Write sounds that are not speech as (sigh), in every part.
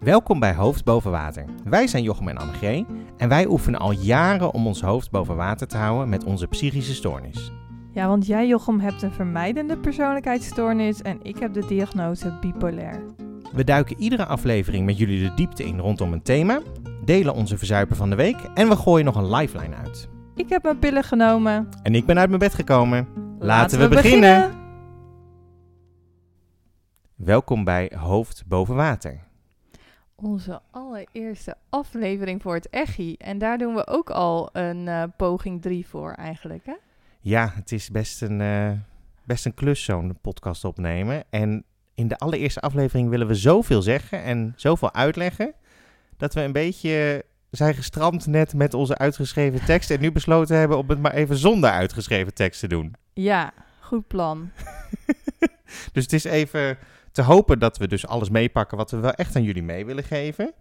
Welkom bij Hoofd Boven Water. Wij zijn Jochem en Annegee en wij oefenen al jaren om ons hoofd boven water te houden met onze psychische stoornis. Ja, want jij, Jochem, hebt een vermijdende persoonlijkheidsstoornis en ik heb de diagnose bipolair. We duiken iedere aflevering met jullie de diepte in rondom een thema, delen onze verzuipen van de week en we gooien nog een lifeline uit. Ik heb mijn pillen genomen. En ik ben uit mijn bed gekomen. Laten, we, beginnen. Welkom bij Hoofd Boven Water. Onze allereerste aflevering voor het Echi. En daar doen we ook al een eh, poging 3 voor eigenlijk, hè? Ja, het is best een, eh, best een klus zo'n podcast opnemen. En in de allereerste aflevering willen we zoveel zeggen en zoveel uitleggen... dat we een beetje zijn gestrand net met onze uitgeschreven tekst... en nu besloten hebben om het maar even zonder uitgeschreven tekst te doen. Ja, goed plan. (laughs) Dus het is even te hopen dat we dus alles meepakken wat we wel echt aan jullie mee willen geven.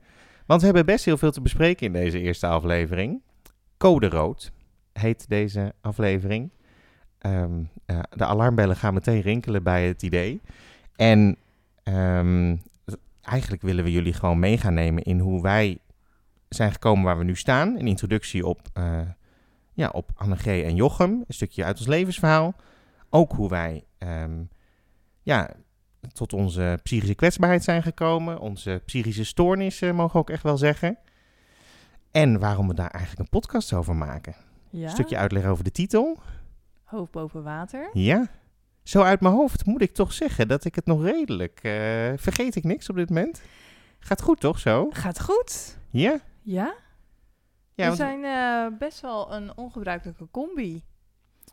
Want we hebben best heel veel te bespreken in deze eerste aflevering. Code rood heet deze aflevering. Ehm, de alarmbellen gaan meteen rinkelen bij het idee. En ehm, eigenlijk willen we jullie gewoon mee gaan nemen in hoe wij zijn gekomen waar we nu staan. Een introductie op, uh, ja, op en Jochem. Een stukje uit ons levensverhaal. Ook hoe wij ehm, ja, tot onze psychische kwetsbaarheid zijn gekomen. Onze psychische stoornissen, mogen we ook echt wel zeggen. En waarom we daar eigenlijk een podcast over maken. Ja, Een stukje uitleg over de titel. hoofd boven water. Ja. Zo uit mijn hoofd moet ik toch zeggen dat ik het nog redelijk... eh, vergeet ik niks op dit moment? Gaat goed toch zo? Gaat goed. Ja? Ja? Ja, we zijn eh, best wel een ongebruikelijke combi.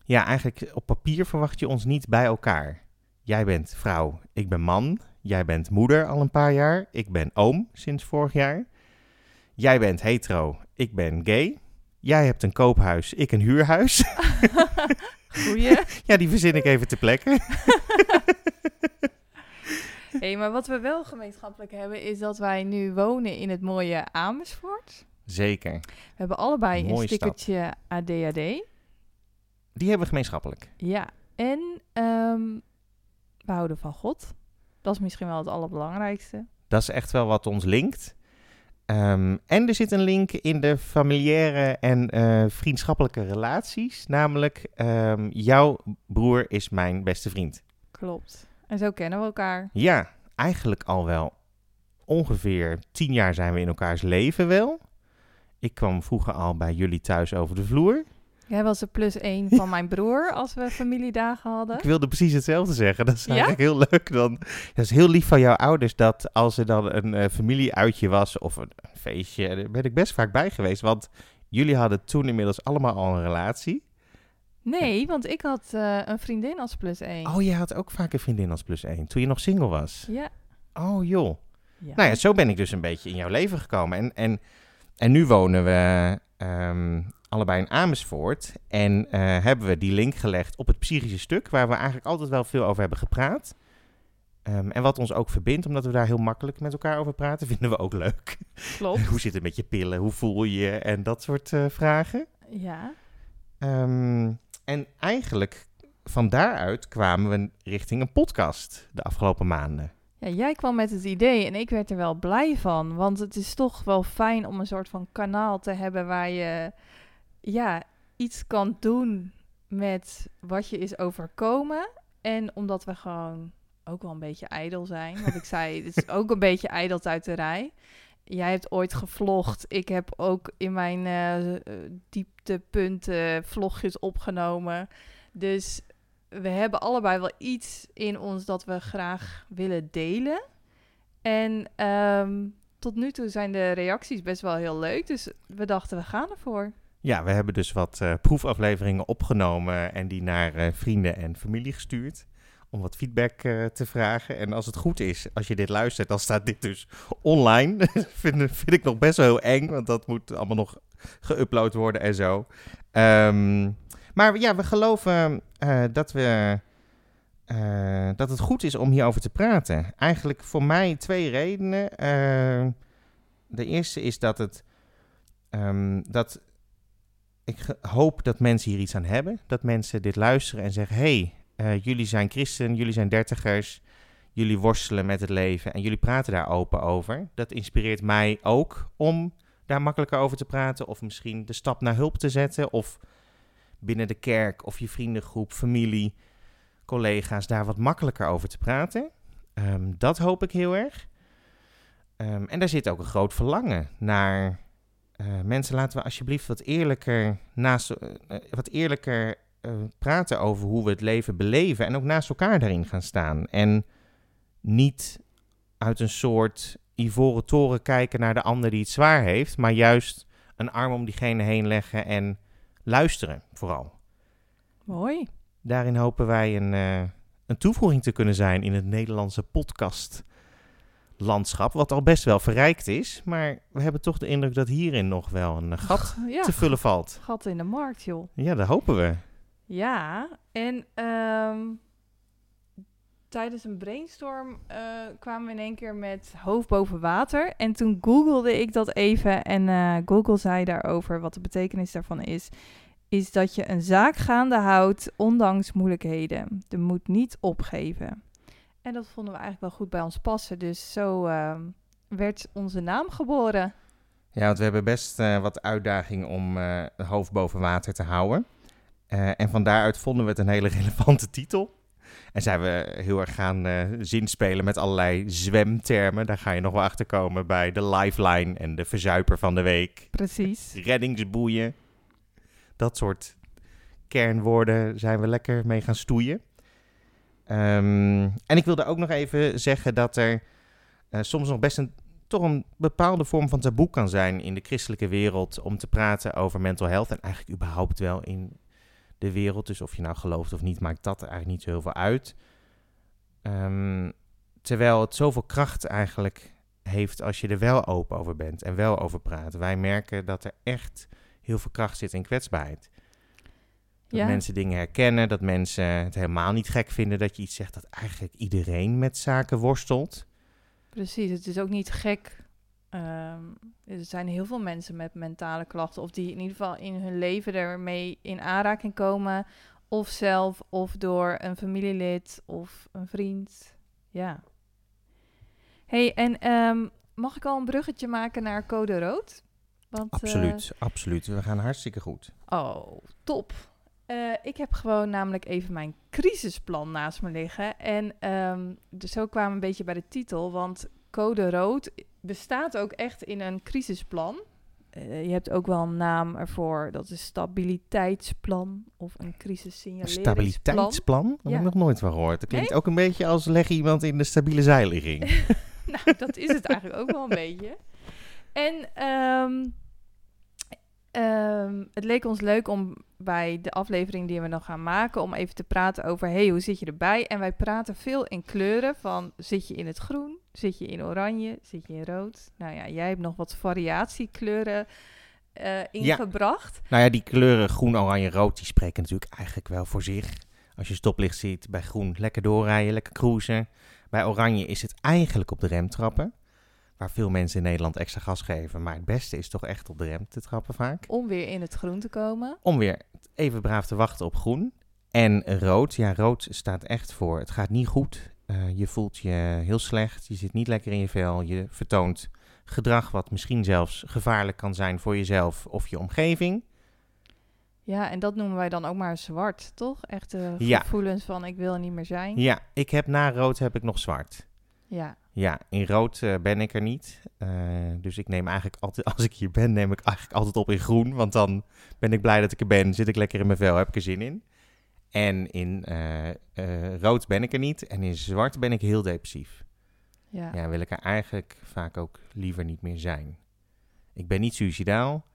ja, eigenlijk op papier verwacht je ons niet bij elkaar. Jij bent vrouw, ik ben man. Jij bent moeder al een paar jaar. Ik ben oom sinds vorig jaar. Jij bent hetero, ik ben gay. Jij hebt een koophuis, ik een huurhuis. (laughs) Goeie. (laughs) ja, die verzin ik even te plekken. (laughs) hey, maar wat we wel gemeenschappelijk hebben is dat wij nu wonen in het mooie Amersfoort. Zeker. We hebben allebei een stickertje ADHD. Die hebben we gemeenschappelijk. Ja, en ehm, we houden van God. Dat is misschien wel het allerbelangrijkste. Dat is echt wel wat ons linkt. Ehm, en er zit een link in de familiaire en eh, vriendschappelijke relaties. Namelijk, ehm, jouw broer is mijn beste vriend. Klopt. En zo kennen we elkaar. Ja, eigenlijk al wel ongeveer tien jaar zijn we in elkaars leven wel. Ik kwam vroeger al bij jullie thuis over de vloer. Jij was de plus één van mijn broer als we familiedagen hadden. Ik wilde precies hetzelfde zeggen. Dat is Ja? eigenlijk heel leuk. Dan. Dat is heel lief van jouw ouders dat als er dan een eh, familieuitje was of een feestje, daar ben ik best vaak bij geweest. Want jullie hadden toen inmiddels allemaal al een relatie. Nee, want ik had eh, een vriendin als plus één. Oh, je had ook vaak een vriendin als plus één, toen je nog single was. Ja. Oh joh. ja. Nou ja, zo ben ik dus een beetje in jouw leven gekomen. En, en, en nu wonen we ehm, allebei in Amersfoort. En eh, hebben we die link gelegd op het psychische stuk, waar we eigenlijk altijd wel veel over hebben gepraat. Ehm, en wat ons ook verbindt, omdat we daar heel makkelijk met elkaar over praten, (laughs) vinden we ook leuk. Klopt. (laughs) Hoe zit het met je pillen? Hoe voel je je? En dat soort eh, vragen. Ja. Ehm, en eigenlijk van daaruit kwamen we richting een podcast de afgelopen maanden. ja, jij kwam met het idee en ik werd er wel blij van. Want het is toch wel fijn om een soort van kanaal te hebben waar je ja, iets kan doen met wat je is overkomen. En omdat we gewoon ook wel een beetje ijdel zijn. Want ik zei, het is ook een beetje ijdeltuiterij. Jij hebt ooit gevlogd. Ik heb ook in mijn eh, eh, dieptepunten vlogjes opgenomen. Dus we hebben allebei wel iets in ons dat we graag willen delen. En ehm, tot nu toe zijn de reacties best wel heel leuk. Dus we dachten, we gaan ervoor. Ja, we hebben dus wat eh, proefafleveringen opgenomen en die naar eh, vrienden en familie gestuurd. Om wat feedback eh, te vragen. En als het goed is, als je dit luistert, dan staat dit dus online. (laughs) vind, vind ik nog best wel heel eng, want dat moet allemaal nog geüpload worden en zo. Ehm, maar ja, we geloven dat, we, dat het goed is om hierover te praten. Eigenlijk voor mij twee redenen. Eh, de eerste is dat het ehm, dat ik hoop dat mensen hier iets aan hebben. Dat mensen dit luisteren en zeggen: hey, eh, jullie zijn christen, jullie zijn dertigers. jullie worstelen met het leven en jullie praten daar open over. Dat inspireert mij ook om daar makkelijker over te praten. Of misschien de stap naar hulp te zetten. Of binnen de kerk of je vriendengroep, familie, collega's daar wat makkelijker over te praten. Ehm, dat hoop ik heel erg. Ehm, en daar zit ook een groot verlangen naar. Eh, mensen, laten we alsjeblieft wat eerlijker, naast, eh, eh, wat eerlijker praten over hoe we het leven beleven. En ook naast elkaar daarin gaan staan. En niet uit een soort ivoren toren kijken naar de ander die het zwaar heeft. Maar juist een arm om diegene heen leggen en luisteren vooral. Mooi. Daarin hopen wij een, een toevoeging te kunnen zijn in het Nederlandse podcastlandschap, wat al best wel verrijkt is. Maar we hebben toch de indruk dat hierin nog wel een eh, gat (laughs) Ja, te vullen valt. gat in de markt, joh. Ja, dat hopen we. Ja, en ehm, tijdens een brainstorm eh, kwamen we in één keer met hoofd boven water. En toen googelde ik dat even en eh, Google zei daarover wat de betekenis daarvan is. Is dat je een zaak gaande houdt ondanks moeilijkheden. De moet niet opgeven. En dat vonden we eigenlijk wel goed bij ons passen. Dus zo ehm, werd onze naam geboren. Ja, want we hebben best eh, wat uitdaging om eh, het hoofd boven water te houden. Eh, en van daaruit vonden we het een hele (laughs) relevante titel. En zijn we heel erg gaan zinspelen met allerlei zwemtermen. Daar ga je nog wel achter komen bij de lifeline en de verzuiper van de week. Precies. (laughs) reddingsboeien. Dat soort kernwoorden zijn we lekker mee gaan stoeien. Ehm, en ik wilde ook nog even zeggen dat er eh, soms nog best een, toch een bepaalde vorm van taboe kan zijn in de christelijke wereld om te praten over mental health. En eigenlijk überhaupt wel in de wereld. Dus of je nou gelooft of niet, maakt dat eigenlijk niet zo heel veel uit. Ehm, terwijl het zoveel kracht eigenlijk heeft als je er wel open over bent en wel over praat. Wij merken dat er echt heel veel kracht zit in kwetsbaarheid. Dat Ja. mensen dingen herkennen, dat mensen het helemaal niet gek vinden dat je iets zegt dat eigenlijk iedereen met zaken worstelt. Precies, het is ook niet gek. Ehm, er zijn heel veel mensen met mentale klachten, of die in ieder geval in hun leven ermee in aanraking komen, of zelf, of door een familielid of een vriend. Ja. hey, en ehm, mag ik al een bruggetje maken naar Code Rood? Want, eh, Absoluut, absoluut. We gaan hartstikke goed. Oh, top. Eh, ik heb gewoon namelijk even mijn crisisplan naast me liggen. En ehm, dus zo kwamen we een beetje bij de titel. Want code rood bestaat ook echt in een crisisplan. Eh, je hebt ook wel een naam ervoor. Dat is stabiliteitsplan of een crisissignaleringsplan. stabiliteitsplan? Dat heb ik nog nooit van gehoord. Dat klinkt ook een beetje als leg je iemand in de stabiele zijligging. (laughs) nou, dat is het eigenlijk ook wel een beetje. En ehm, ehm, het leek ons leuk om bij de aflevering die we nog gaan maken, om even te praten over, hey, hoe zit je erbij? En wij praten veel in kleuren van, zit je in het groen? Zit je in oranje? Zit je in rood? Nou ja, jij hebt nog wat variatiekleuren eh, ingebracht. Nou ja, die kleuren groen, oranje, rood, die spreken natuurlijk eigenlijk wel voor zich. Als je stoplicht ziet, bij groen lekker doorrijden, lekker cruisen. Bij oranje is het eigenlijk op de rem trappen. Waar veel mensen in Nederland extra gas geven. Maar het beste is toch echt op de rem te trappen vaak. Om weer in het groen te komen. Om weer even braaf te wachten op groen. En rood, ja, rood staat echt voor. Het gaat niet goed. Eh, je voelt je heel slecht. Je zit niet lekker in je vel. Je vertoont gedrag wat misschien zelfs gevaarlijk kan zijn voor jezelf of je omgeving. Ja, en dat noemen wij dan ook maar zwart, toch? Echte Ja. gevoelens van, ik wil er niet meer zijn. Ja, ik heb na rood heb ik nog zwart. Ja. Ja, in rood eh, ben ik er niet. Eh, dus ik neem eigenlijk altijd, (laughs) als ik hier ben, neem ik eigenlijk altijd op in groen. Want dan ben ik blij dat ik er ben, zit ik lekker in mijn vel, heb ik er zin in. En in eh, rood ben ik er niet. En in zwart ben ik heel depressief. Ja. Ja, wil ik er eigenlijk vaak ook liever niet meer zijn. Ik ben niet suicidaal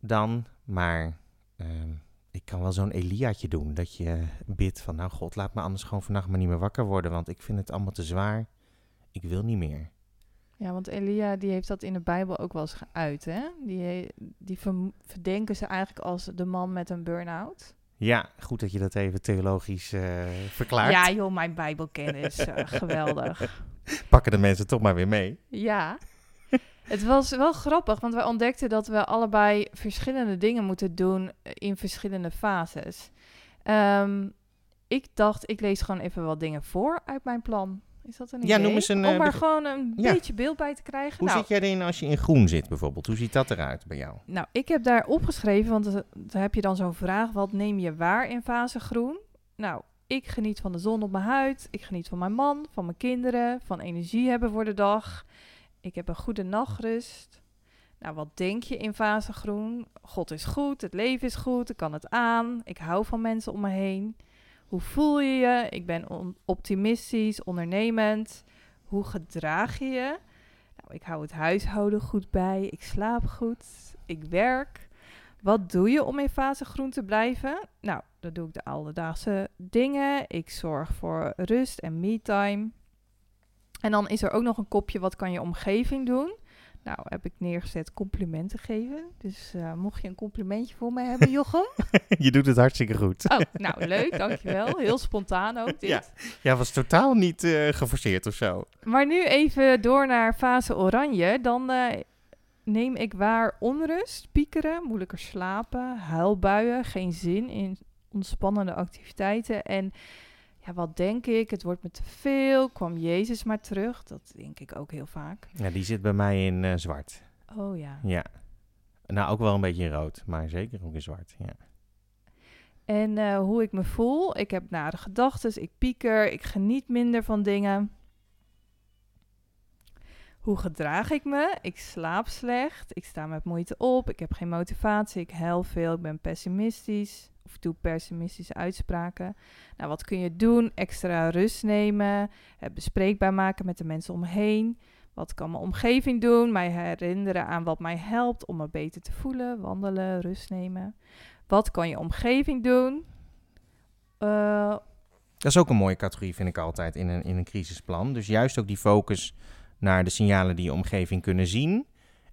dan, maar ehm, ik kan wel zo'n Eliaatje doen. Dat je bidt van, nou god, laat me anders gewoon vannacht maar niet meer wakker worden. Want ik vind het allemaal te zwaar. Ik wil niet meer. Ja, want Elia die heeft dat in de Bijbel ook wel eens geuit, hè? Die, die verdenken ze eigenlijk als de man met een burn-out. Ja, goed dat je dat even theologisch eh, verklaart. Ja, joh, mijn Bijbelkennis, eh, (laughs) geweldig. Pakken de mensen toch maar weer mee. Ja, het was wel grappig, want wij ontdekten dat we allebei verschillende dingen moeten doen eh, in verschillende fases. Ehm, ik dacht, ik lees gewoon even wat dingen voor uit mijn plan. Is dat een Ja, noem eens een, Om eh, maar beg- gewoon een Ja. beetje beeld bij te krijgen. Hoe nou, zit jij erin als je in groen zit bijvoorbeeld? Hoe ziet dat eruit bij jou? Nou, ik heb daar opgeschreven, want daar heb je dan zo'n vraag: wat neem je waar in fase groen? Nou, ik geniet van de zon op mijn huid. Ik geniet van mijn man, van mijn kinderen, van energie hebben voor de dag. Ik heb een goede nachtrust. Nou, wat denk je in fase groen? God is goed, het leven is goed, ik kan het aan. Ik hou van mensen om me heen. Hoe voel je je? Ik ben optimistisch, ondernemend. Hoe gedraag je je? Nou, ik hou het huishouden goed bij. Ik slaap goed. Ik werk. Wat doe je om in fase groen te blijven? Nou, dan doe ik de alledaagse dingen. Ik zorg voor rust en me-time. En dan is er ook nog een kopje, wat kan je omgeving doen? Nou, heb ik neergezet complimenten geven. Dus eh, mocht je een complimentje voor mij hebben, (laughs) Jochem. je doet het hartstikke goed. Oh, nou leuk, dankjewel. (laughs) Heel spontaan ook dit. Ja. Ja, was totaal niet eh, geforceerd of zo. Maar nu even door naar fase oranje. Dan eh, neem ik waar onrust, piekeren, moeilijker slapen, huilbuien, geen zin in ontspannende activiteiten. En ja, wat denk ik? Het wordt me te veel. Kwam Jezus maar terug? Dat denk ik ook heel vaak. Ja, die zit bij mij in eh, zwart. Oh ja. Ja. Nou, ook wel een beetje in rood, maar zeker ook in zwart. Ja. En eh, hoe ik me voel. Ik heb nare gedachten. Ik pieker. Ik geniet minder van dingen. Hoe gedraag ik me? Ik slaap slecht. Ik sta met moeite op. Ik heb geen motivatie. Ik huil veel. Ik ben pessimistisch. Of doe pessimistische uitspraken. Nou, wat kun je doen? Extra rust nemen. Het bespreekbaar maken met de mensen om me heen. Wat kan mijn omgeving doen? Mij herinneren aan wat mij helpt om me beter te voelen. Wandelen, rust nemen. Wat kan je omgeving doen? Eh, Dat is ook een mooie categorie, vind ik altijd, in een, in een crisisplan. Dus juist ook die focus naar de signalen die je omgeving kunnen zien.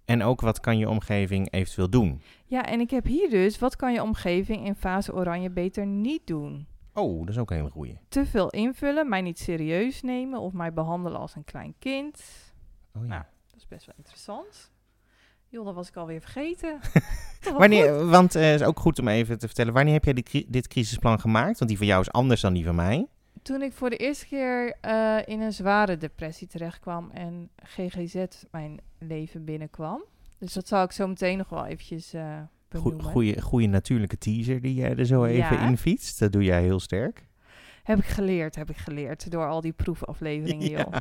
En ook wat kan je omgeving eventueel doen. ja, en ik heb hier dus, wat kan je omgeving in fase oranje beter niet doen? Oh, dat is ook een hele goeie. Te veel invullen, mij niet serieus nemen of mij behandelen als een klein kind. Oh, ja. Nou, Dat is best wel interessant. Joh, dat was ik alweer vergeten. (laughs) Wanneer, want het is ook goed om even te vertellen, wanneer heb jij dit, dit crisisplan gemaakt? Want die van jou is anders dan die van mij. Toen ik voor de eerste keer eh, in een zware depressie terechtkwam en GGZ mijn leven binnenkwam. Dus dat zal ik zo meteen nog wel eventjes eh benoemen. Goeie, goeie natuurlijke teaser die jij er zo even Ja. in fietst. Dat doe jij heel sterk. Heb ik geleerd, heb ik geleerd door al die proefafleveringen, Ja. joh.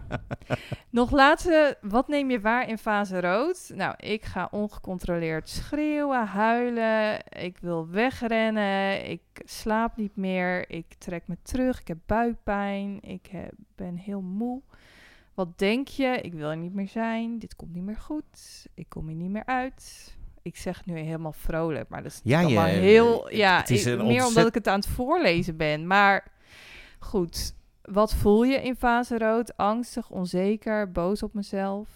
Nog laatste, wat neem je waar in fase rood? Nou, ik ga ongecontroleerd schreeuwen, huilen, ik wil wegrennen, ik slaap niet meer, ik trek me terug, ik heb buikpijn, ik heb, ben heel moe. Wat denk je? Ik wil er niet meer zijn, dit komt niet meer goed, ik kom hier niet meer uit. Ik zeg het nu helemaal vrolijk, maar dat is Ja, je- heel... Ja, het is ik- meer omdat ik het aan het voorlezen ben, maar... Goed, wat voel je in fase rood? Angstig, onzeker, boos op mezelf.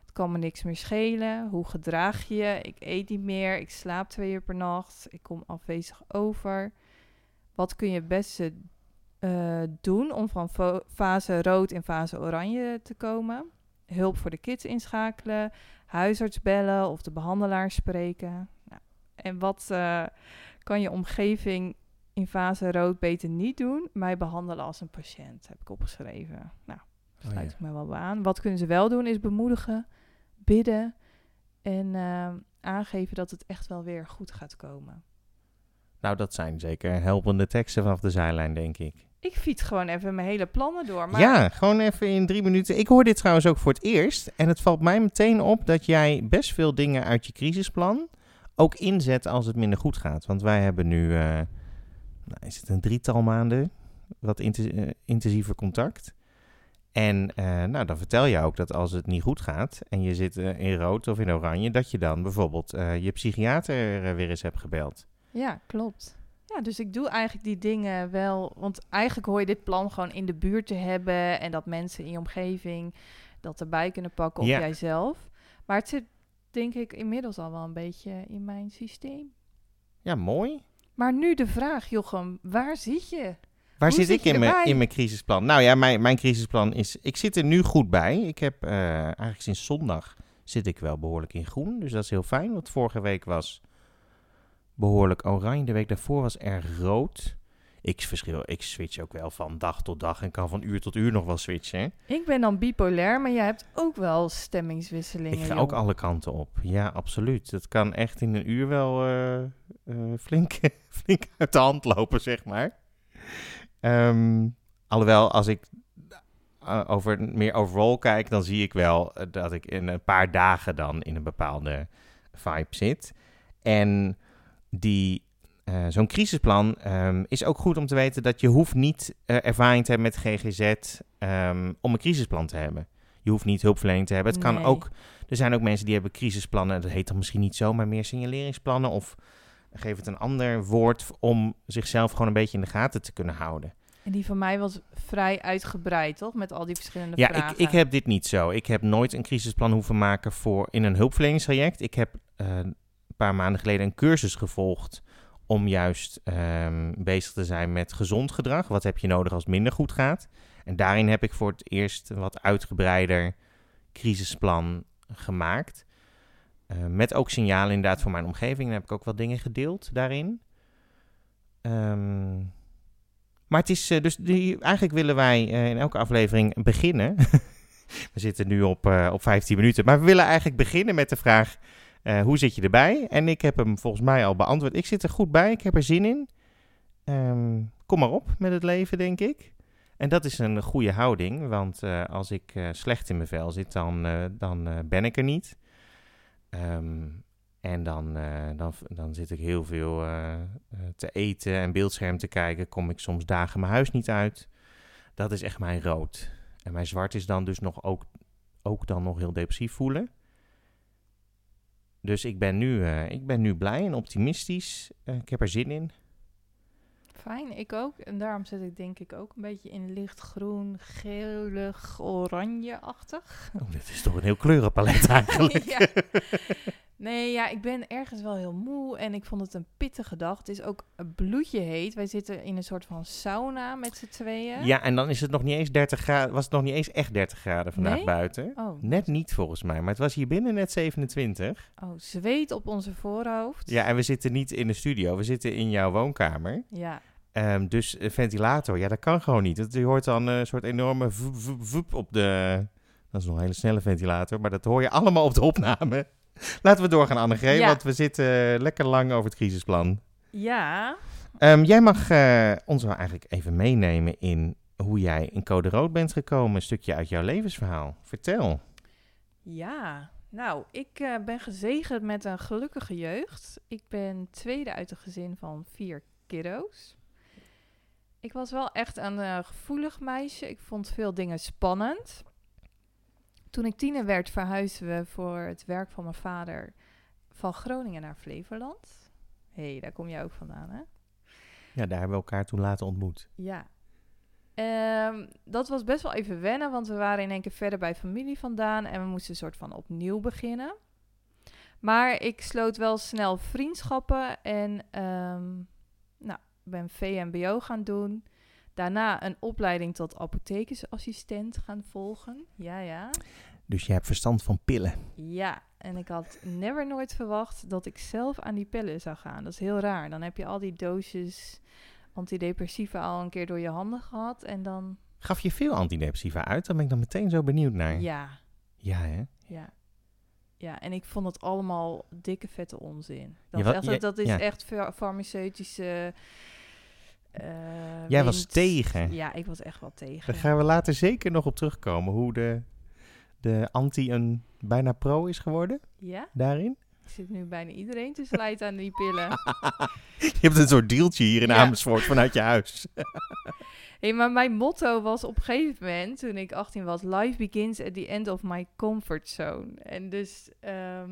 Het kan me niks meer schelen. Hoe gedraag je je? Ik eet niet meer. Ik slaap twee uur per nacht. Ik kom afwezig over. Wat kun je het beste eh, doen om van fase rood in fase oranje te komen? Hulp voor de kids inschakelen, huisarts bellen of de behandelaar spreken. Nou, en wat eh, kan je omgeving in fase rood beter niet doen? Mij behandelen als een patiënt, heb ik opgeschreven. Nou, Oh, sluit ja. ik me wel aan. Wat kunnen ze wel doen is bemoedigen, bidden en eh, aangeven dat het echt wel weer goed gaat komen. Nou, dat zijn zeker helpende teksten vanaf de zijlijn, denk ik. Ik fiets gewoon even mijn hele plannen door. Maar Ja, gewoon even in drie minuten. Ik hoor dit trouwens ook voor het eerst. En het valt mij meteen op dat jij best veel dingen uit je crisisplan ook inzet als het minder goed gaat. Want wij hebben nu, eh, nou, is het een drietal maanden, wat eh, intensiever contact. En eh, nou, dan vertel je ook dat als het niet goed gaat en je zit eh, in rood of in oranje, dat je dan bijvoorbeeld je psychiater weer eens hebt gebeld. Ja, klopt. Ja, dus ik doe eigenlijk die dingen wel. Want eigenlijk hoor je dit plan gewoon in de buurt te hebben. En dat mensen in je omgeving dat erbij kunnen pakken. Of Ja. jijzelf. Maar het zit denk ik inmiddels al wel een beetje in mijn systeem. Ja, mooi. Maar nu de vraag, Jochem, waar zit je? Waar Hoe zit, ik mijn, in mijn crisisplan? Nou ja, mijn, mijn crisisplan is... Ik zit er nu goed bij. Ik heb eh, eigenlijk sinds zondag zit ik wel behoorlijk in groen. Dus dat is heel fijn. Want vorige week was behoorlijk oranje. De week daarvoor was erg rood. Ik verschil, ik switch ook wel van dag tot dag en kan van uur tot uur nog wel switchen. Ik ben dan bipolair, maar jij hebt ook wel stemmingswisselingen. Ik ga joh. ook alle kanten op. Ja, absoluut. Dat kan echt in een uur wel eh, eh, flink, (laughs) flink uit de hand lopen, zeg maar. Ehm, alhoewel, als ik eh, over, meer overal kijk, dan zie ik wel dat ik in een paar dagen dan in een bepaalde vibe zit. En die, eh, zo'n crisisplan ehm, is ook goed om te weten dat je hoeft niet eh, ervaring te hebben met GGZ ehm, om een crisisplan te hebben. Je hoeft niet hulpverlening te hebben. Het kan ook er zijn ook mensen die hebben crisisplannen. Dat heet dan misschien niet zo, maar meer signaleringsplannen. Of geef het een ander woord om zichzelf gewoon een beetje in de gaten te kunnen houden. En die van mij was vrij uitgebreid, toch? Met al die verschillende Ja, vragen. ik, ik heb dit niet zo. Ik heb nooit een crisisplan hoeven maken voor in een hulpverleningstraject. Ik heb eh, een paar maanden geleden een cursus gevolgd om juist ehm, bezig te zijn met gezond gedrag. Wat heb je nodig als het minder goed gaat? En daarin heb ik voor het eerst een wat uitgebreider crisisplan gemaakt. Eh, met ook signalen inderdaad voor mijn omgeving. Dan heb ik ook wel dingen gedeeld daarin. Ehm, maar het is eh, dus die, eigenlijk willen wij eh, in elke aflevering beginnen. (laughs) we zitten nu op, op 15 minuten. Maar we willen eigenlijk beginnen met de vraag: eh, hoe zit je erbij? En ik heb hem volgens mij al beantwoord. Ik zit er goed bij. Ik heb er zin in. Ehm, kom maar op met het leven, denk ik. En dat is een goede houding, want eh, als ik eh, slecht in mijn vel zit, dan, dan ben ik er niet. Ehm, en dan, dan, dan zit ik heel veel te eten en beeldscherm te kijken. Kom ik soms dagen mijn huis niet uit. Dat is echt mijn rood. En mijn zwart is dan dus nog ook, ook dan nog heel depressief voelen. Dus ik ben nu, eh, ik ben nu blij en optimistisch. Eh, ik heb er zin in. Fijn, ik ook. En daarom zit ik denk ik ook een beetje in lichtgroen, gelig, oranje-achtig. Oh, dit is toch een heel kleurenpalet (laughs) eigenlijk. ja. Nee, ja, ik ben ergens wel heel moe en ik vond het een pittige dag. Het is ook een bloedje heet. Wij zitten in een soort van sauna met z'n tweeën. Ja, en dan is het nog niet eens 30 graden. Was het nog niet eens echt 30 graden vandaag Nee? buiten? Oh, Net niet volgens mij, maar het was hier binnen net 27. oh, zweet op onze voorhoofd. Ja, en we zitten niet in de studio, we zitten in jouw woonkamer. Ja, Ehm, dus een ventilator, ja, dat kan gewoon niet. Je hoort dan eh, een soort enorme voep, voep, voep op de... Dat is nog een hele snelle ventilator, maar dat hoor je allemaal op de opname. (laughs) Laten we doorgaan, Annegreet, Ja. want we zitten lekker lang over het crisisplan. ja. Ehm, jij mag eh, ons wel eigenlijk even meenemen in hoe jij in Code Rood bent gekomen. Een stukje uit jouw levensverhaal. Vertel. Ja, nou, ik eh, ben gezegend met een gelukkige jeugd. Ik ben tweede uit een gezin van vier kiddo's. Ik was wel echt een eh, gevoelig meisje. Ik vond veel dingen spannend. Toen ik tiener werd, verhuisden we voor het werk van mijn vader van Groningen naar Flevoland. Hé, hey, daar kom je ook vandaan, hè? Ja, daar hebben we elkaar toen later ontmoet. Ja. Ehm, dat was best wel even wennen, want we waren in één keer verder bij familie vandaan en we moesten een soort van opnieuw beginnen. Maar ik sloot wel snel vriendschappen en ehm, nou, ben VMBO gaan doen. Daarna een opleiding tot apothekersassistent gaan volgen. Ja, ja. Dus je hebt verstand van pillen. Ja, en ik had never nooit verwacht dat ik zelf aan die pillen zou gaan. Dat is heel raar. Dan heb je al die doosjes antidepressiva al een keer door je handen gehad en dan... Gaf je veel antidepressiva uit? Daar ben ik dan meteen zo benieuwd naar. Ja, Ja, hè? ja. Ja, en ik vond het allemaal dikke vette onzin. Dat, dat, is ja. echt fa- farmaceutische... eh, Jij was tegen. Ja, ik was echt wel tegen. Daar gaan we later zeker nog op terugkomen. Hoe de, de anti een bijna pro is geworden Ja, daarin. ik zit nu bijna iedereen te slijten aan die pillen. (laughs) Je hebt een soort deeltje hier in Ja. Amersfoort vanuit je huis. (laughs) Hey, maar mijn motto was op een gegeven moment, toen ik 18 was, life begins at the end of my comfort zone. En dus ehm,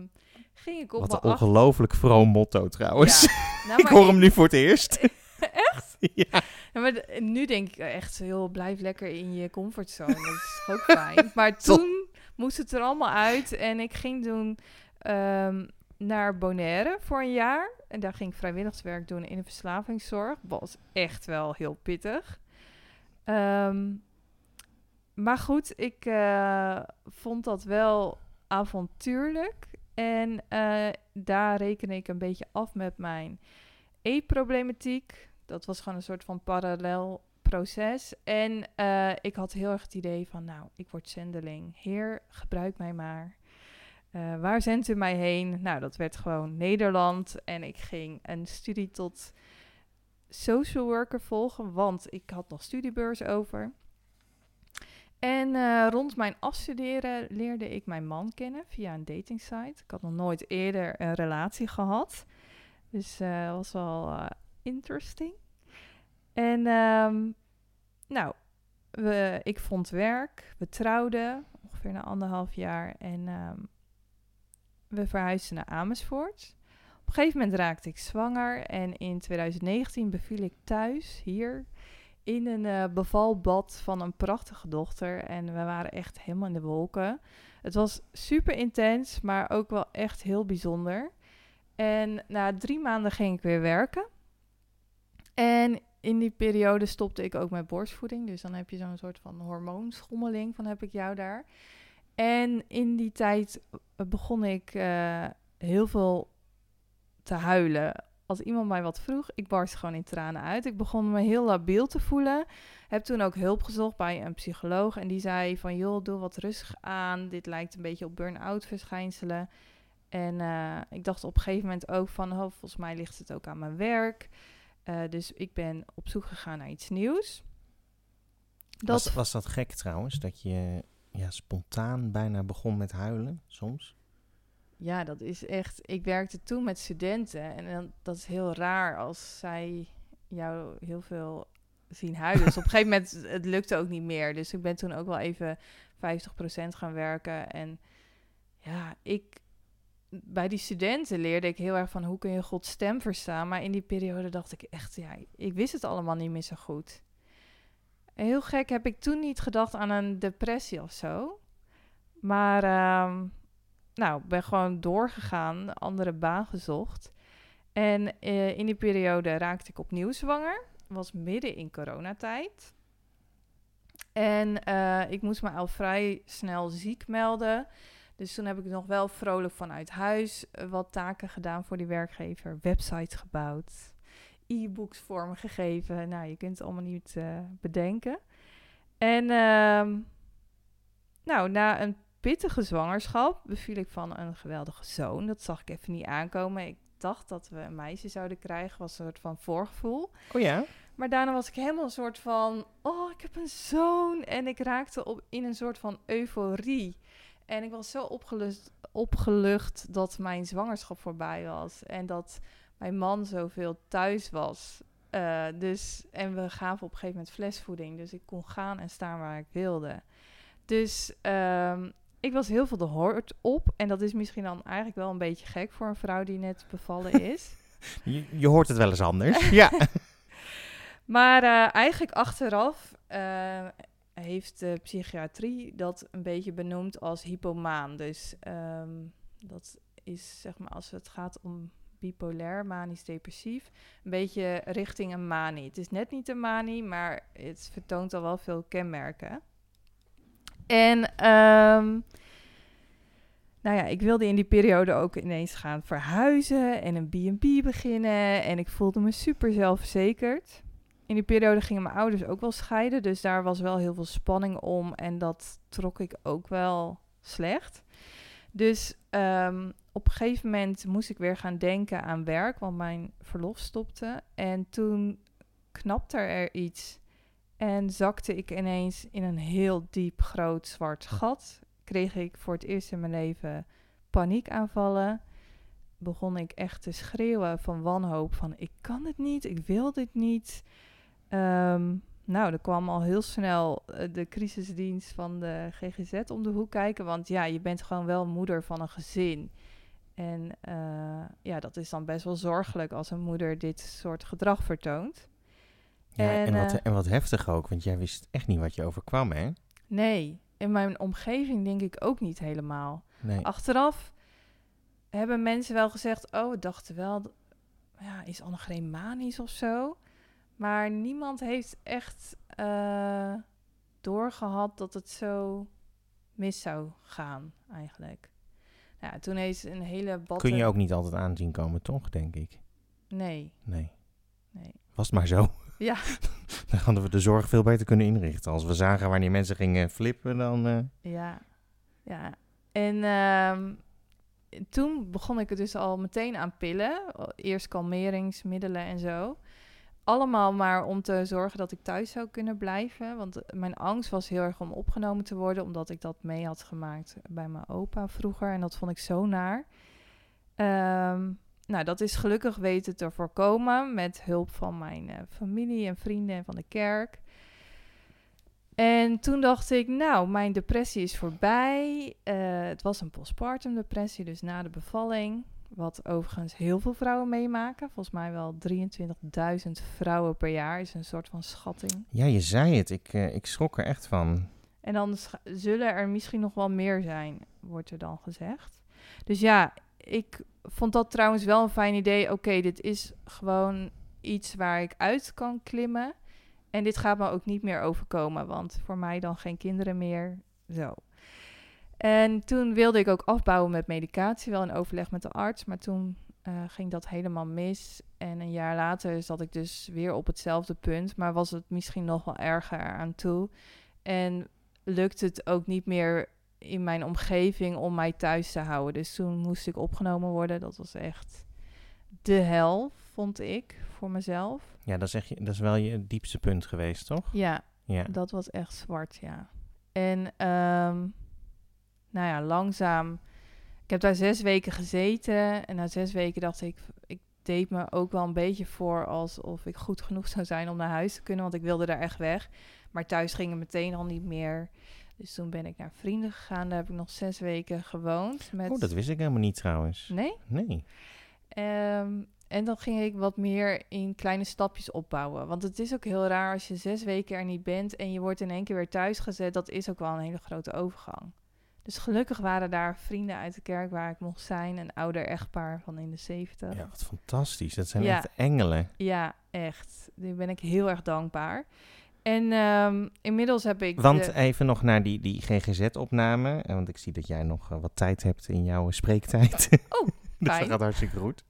ging ik op Wat een ongelooflijk vroom motto trouwens. Ja. Nou, (laughs) ik hoor hem nu voor het eerst. (laughs) Echt? (laughs) ja. Ja, maar nu denk ik echt heel, blijf lekker in je comfortzone. Dat is ook (laughs) fijn. Maar toen moest het er allemaal uit en ik ging toen ehm, naar Bonaire voor een jaar. En daar ging ik vrijwilligerswerk doen in de verslavingszorg. Was echt wel heel pittig. Ehm, maar goed, ik eh, vond dat wel avontuurlijk. En eh, daar reken ik een beetje af met mijn eetproblematiek. Dat was gewoon een soort van parallel proces. En eh, ik had heel erg het idee van, nou, ik word zendeling. Heer, gebruik mij maar. Uh, waar zendt u mij heen? Nou, dat werd gewoon Nederland. En ik ging een studie tot social worker volgen, want ik had nog studiebeurs over. En uh, rond mijn afstuderen leerde ik mijn man kennen via een datingsite. Ik had nog nooit eerder een relatie gehad. Dus dat was uh, interesting. En um, nou, we, ik vond werk. We trouwden ongeveer na anderhalf jaar. En um, we verhuisden naar Amersfoort. Op een gegeven moment raakte ik zwanger. En in 2019 beviel ik thuis, hier, in een uh, bevalbad van een prachtige dochter. En we waren echt helemaal in de wolken. Het was super intens, maar ook wel echt heel bijzonder. En na drie maanden ging ik weer werken. En in die periode stopte ik ook met borstvoeding. Dus dan heb je zo'n soort van hormoonschommeling van heb ik jou daar. En in die tijd begon ik uh, heel veel te huilen. Als iemand mij wat vroeg, ik barst gewoon in tranen uit. Ik begon me heel labiel te voelen. Heb toen ook hulp gezocht bij een psycholoog. En die zei van, joh, doe wat rustig aan. Dit lijkt een beetje op burn-out verschijnselen. En uh, ik dacht op een gegeven moment ook van, oh, volgens mij ligt het ook aan mijn werk. Uh, dus ik ben op zoek gegaan naar iets nieuws. Dat was, was dat gek trouwens, dat je ja, spontaan bijna begon met huilen soms? Ja, dat is echt. Ik werkte toen met studenten en dan, dat is heel raar als zij jou heel veel zien huilen. Dus op een (laughs) gegeven moment, het lukte ook niet meer. Dus ik ben toen ook wel even 50% gaan werken. En ja, ik, bij die studenten leerde ik heel erg van hoe kun je Gods stem verstaan. Maar in die periode dacht ik echt, ja, ik wist het allemaal niet meer zo goed. Heel gek heb ik toen niet gedacht aan een depressie of zo. Maar um, nou, ben gewoon doorgegaan, andere baan gezocht. En uh, in die periode raakte ik opnieuw zwanger. Was midden in coronatijd. En uh, ik moest me al vrij snel ziek melden. Dus toen heb ik nog wel vrolijk vanuit huis wat taken gedaan voor die werkgever. Websites gebouwd, e-books vormgegeven. Nou, je kunt het allemaal niet uh, bedenken. En uh, nou, na een pittige zwangerschap beviel ik van een geweldige zoon. Dat zag ik even niet aankomen. Ik dacht dat we een meisje zouden krijgen. Was een soort van voorgevoel. Oh ja? Maar daarna was ik helemaal een soort van... Oh, ik heb een zoon. En ik raakte op, in een soort van euforie. En ik was zo opgelucht, opgelucht dat mijn zwangerschap voorbij was. En dat mijn man zoveel thuis was. Uh, dus, en we gaven op een gegeven moment flesvoeding. Dus ik kon gaan en staan waar ik wilde. Dus um, ik was heel veel de hoort op. En dat is misschien dan eigenlijk wel een beetje gek voor een vrouw die net bevallen (laughs) is. je, je, hoort het wel eens anders. ja. (laughs) (laughs) maar uh, eigenlijk achteraf uh, heeft de psychiatrie dat een beetje benoemd als hypomaan. Dus um, dat is zeg maar als het gaat om bipolair, manisch depressief, een beetje richting een manie. Het is net niet een manie, maar het vertoont al wel veel kenmerken. En um, nou ja, ik wilde in die periode ook ineens gaan verhuizen en een B&B beginnen. En ik voelde me super zelfverzekerd. In die periode gingen mijn ouders ook wel scheiden, dus daar was wel heel veel spanning om. En dat trok ik ook wel slecht. Dus um, op een gegeven moment moest ik weer gaan denken aan werk, want mijn verlof stopte. En toen knapte er iets en zakte ik ineens in een heel diep groot zwart gat. Kreeg ik voor het eerst in mijn leven paniekaanvallen. Begon ik echt te schreeuwen van wanhoop van ik kan het niet, ik wil dit niet. Um, nou, er kwam al heel snel uh, de crisisdienst van de GGZ om de hoek kijken. Want ja, je bent gewoon wel moeder van een gezin. En uh, ja, dat is dan best wel zorgelijk als een moeder dit soort gedrag vertoont. Ja, en, en, wat, uh, en wat heftig ook, want jij wist echt niet wat je overkwam, hè? Nee, in mijn omgeving denk ik ook niet helemaal. Nee. Achteraf hebben mensen wel gezegd, oh, we dachten wel, ja, is Annegreem manisch of zo? Maar niemand heeft echt uh, doorgehad dat het zo mis zou gaan, eigenlijk. Ja, toen is een hele bad. Kun je ook niet altijd aanzien komen, toch, denk ik? Nee. Nee. Nee. Was het maar zo. (laughs) Ja. Dan hadden we de zorg veel beter kunnen inrichten. Als we zagen wanneer mensen gingen flippen, dan... eh, Ja, ja. En ehm, toen begon ik er dus al meteen aan pillen. Eerst kalmeringsmiddelen en zo. Allemaal maar om te zorgen dat ik thuis zou kunnen blijven. Want mijn angst was heel erg om opgenomen te worden, omdat ik dat mee had gemaakt bij mijn opa vroeger. En dat vond ik zo naar. Ehm, nou, dat is gelukkig weten te voorkomen met hulp van mijn eh, familie en vrienden en van de kerk. En toen dacht ik, nou, mijn depressie is voorbij. Eh, het was een postpartum depressie, dus na de bevalling. Wat overigens heel veel vrouwen meemaken. Volgens mij wel 23.000 vrouwen per jaar is een soort van schatting. Ja, je zei het. Ik, eh, ik schrok er echt van. En dan zullen er misschien nog wel meer zijn, wordt er dan gezegd. Dus ja, ik vond dat trouwens wel een fijn idee. Oké, dit is gewoon iets waar ik uit kan klimmen. En dit gaat me ook niet meer overkomen, want voor mij dan geen kinderen meer. Zo. En toen wilde ik ook afbouwen met medicatie, wel in overleg met de arts. Maar toen eh, ging dat helemaal mis. En een jaar later zat ik dus weer op hetzelfde punt, maar was het misschien nog wel erger aan toe. En lukt het ook niet meer in mijn omgeving om mij thuis te houden. Dus toen moest ik opgenomen worden. Dat was echt de hel, vond ik, voor mezelf. Ja, dat is, echt, je- dat is wel je diepste punt geweest, toch? Ja, Ja. dat was echt zwart, ja. En ehm, nou ja, langzaam. Ik heb daar zes weken gezeten. En na zes weken dacht ik, ik deed me ook wel een beetje voor alsof ik goed genoeg zou zijn om naar huis te kunnen. Want ik wilde daar echt weg. Maar thuis ging het meteen al niet meer. Dus toen ben ik naar vrienden gegaan. Daar heb ik nog zes weken gewoond. Met... Oh, dat wist ik helemaal niet trouwens. Nee? Nee. Ehm, en dan ging ik wat meer in kleine stapjes opbouwen. Want het is ook heel raar als je zes weken er niet bent en je wordt in één keer weer thuis gezet. Dat is ook wel een hele grote overgang. Dus gelukkig waren daar vrienden uit de kerk waar ik mocht zijn. Een ouder echtpaar van in de zeventig. Ja, wat fantastisch. Dat zijn Ja. echt engelen. Ja, echt. Daar ben ik heel erg dankbaar. En ehm, inmiddels heb ik. Want de- even nog naar die, die GGZ-opname. eh, Want ik zie dat jij nog eh, wat tijd hebt in jouw spreektijd. Oh, (laughs) dus dat gaat hartstikke goed.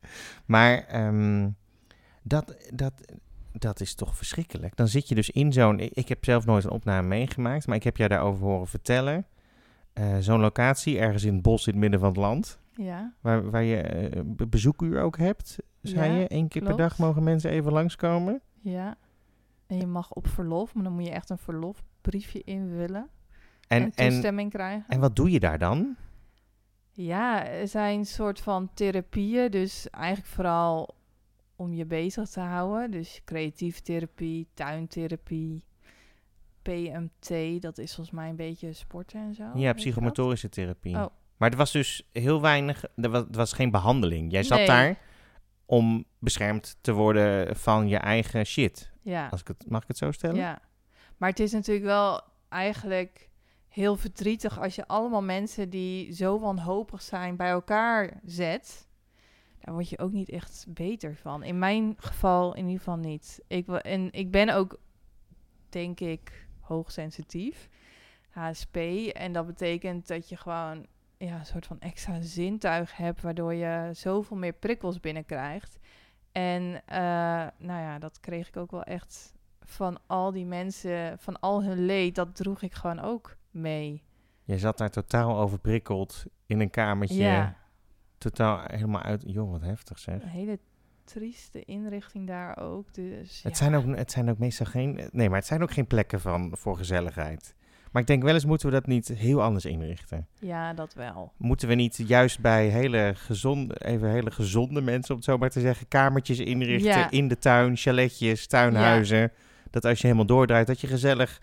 Maar ehm, dat, dat, dat is toch verschrikkelijk. Dan zit je dus in zo'n... Ik, ik heb zelf nooit een opname meegemaakt, maar ik heb jou daarover horen vertellen. Eh, zo'n locatie ergens in het bos in het midden van het land. ja, Waar, waar je eh, be- bezoekuur ook hebt, zei Ja, je. Eén keer per dag mogen mensen even langskomen. ja. En je mag op verlof, maar dan moet je echt een verlofbriefje invullen. En, En, en, toestemming krijgen. en wat doe je daar dan? Ja, er zijn soort van therapieën. Dus eigenlijk vooral om je bezig te houden. Dus creatieve therapie, tuintherapie, PMT. Dat is volgens mij een beetje sporten en zo. ja, psychomotorische therapie. Oh. Maar het was dus heel weinig, er was, geen behandeling. Jij zat Nee. daar om beschermd te worden van je eigen shit. Ja, Als ik het, mag ik het zo stellen? ja. Maar het is natuurlijk wel eigenlijk heel verdrietig als je allemaal mensen die zo wanhopig zijn bij elkaar zet. Daar word je ook niet echt beter van. In mijn geval in ieder geval niet. Ik, en ik ben ook, denk ik, hoogsensitief. HSP. En dat betekent dat je gewoon ja, een soort van extra zintuig hebt, waardoor je zoveel meer prikkels binnenkrijgt. En eh, nou ja, dat kreeg ik ook wel echt van al die mensen, van al hun leed, dat droeg ik gewoon ook mee. Je zat daar totaal overprikkeld in een kamertje. Ja, Totaal helemaal uit. Joh, wat heftig zeg. een hele trieste inrichting daar ook. Dus Het, ja. zijn ook, het zijn ook meestal geen... Nee, maar het zijn ook geen plekken van, voor gezelligheid. Maar ik denk wel eens moeten we dat niet heel anders inrichten. Ja, dat wel. Moeten we niet juist bij hele gezonde, even hele gezonde mensen, om het zo maar te zeggen, kamertjes inrichten Ja. in de tuin, chaletjes, tuinhuizen. Dat als je helemaal doordraait, dat je gezellig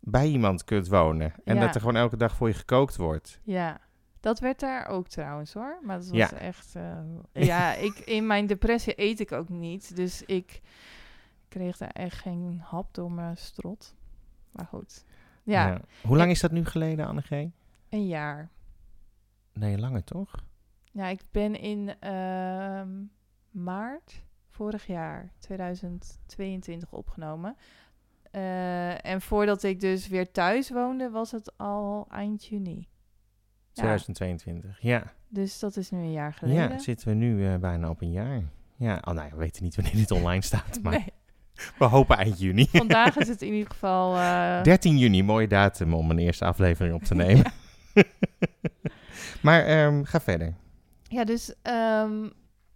bij iemand kunt wonen. En Ja. dat er gewoon elke dag voor je gekookt wordt. Ja, dat werd daar ook trouwens hoor. Maar dat was Ja. echt. eh, ja, (laughs) ik, in mijn depressie eet ik ook niet. Dus ik kreeg daar echt geen hap door mijn strot. Maar goed. Ja, Hoe lang is dat nu geleden, Annegee? een jaar. Nee, langer toch? Ja, ik ben in ehm, maart vorig jaar, 2022, opgenomen. Eh, en voordat ik dus weer thuis woonde, was het al eind juni. Ja. 2022. Ja. Dus dat is nu een jaar geleden. Ja, zitten we nu eh, bijna op een jaar. Ja, oh, nou ja, we weten niet wanneer dit online staat, maar (laughs) Nee, we hopen eind juni. (laughs) vandaag is het in ieder geval... eh, 13 juni, mooie datum om een eerste aflevering op te (laughs) nemen. maar ehm, ga verder. Ja, dus ehm,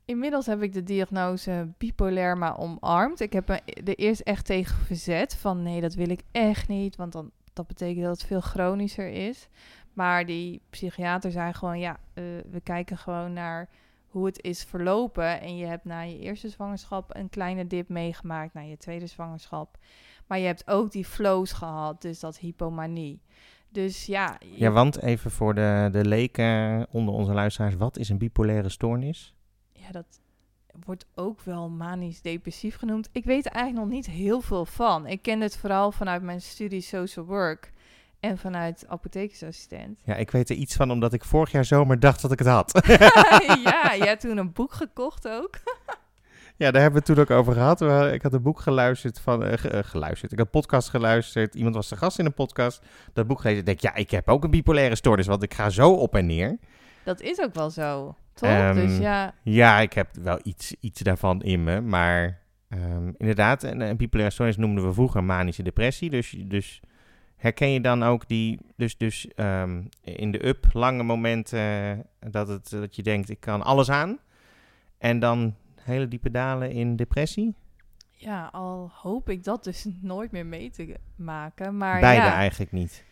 inmiddels heb ik de diagnose bipolair maar omarmd. Ik heb me er eerst echt tegen verzet van nee, dat wil ik echt niet, want dan, dat betekent dat het veel chronischer is. Maar die psychiater zei gewoon ja, eh, we kijken gewoon naar hoe het is verlopen. En je hebt na je eerste zwangerschap een kleine dip meegemaakt, na je tweede zwangerschap. Maar je hebt ook die flows gehad, dus dat hypomanie. Dus ja, je- Ja, want even voor de, de leken onder onze luisteraars, wat is een bipolaire stoornis? ja, dat wordt ook wel manisch-depressief genoemd. Ik weet er eigenlijk nog niet heel veel van. Ik ken het vooral vanuit mijn studie social work en vanuit apothekersassistent. Ja, ik weet er iets van omdat ik vorig jaar zomer dacht dat ik het had. (laughs) ja, je hebt toen een boek gekocht ook. (laughs) ja, daar hebben we het toen ook over gehad. Ik had een boek geluisterd van, eh, eh, geluisterd. Ik had een podcast geluisterd. Iemand was de gast in een podcast. Dat boek gelezen. Ik denk, ja, ik heb ook een bipolaire stoornis, want ik ga zo op en neer. Dat is ook wel zo, toch? Ehm, dus ja, Ja, ik heb wel iets, iets daarvan in me, maar ehm, inderdaad, een, een bipolaire stoornis noemden we vroeger manische depressie. Dus, dus herken je dan ook die, dus, dus ehm, in de up, lange momenten eh, dat, het, dat je denkt, ik kan alles aan. En dan hele diepe dalen in depressie? ja, al hoop ik dat dus (laughs) nooit meer mee te maken. Maar Beide ja, eigenlijk niet.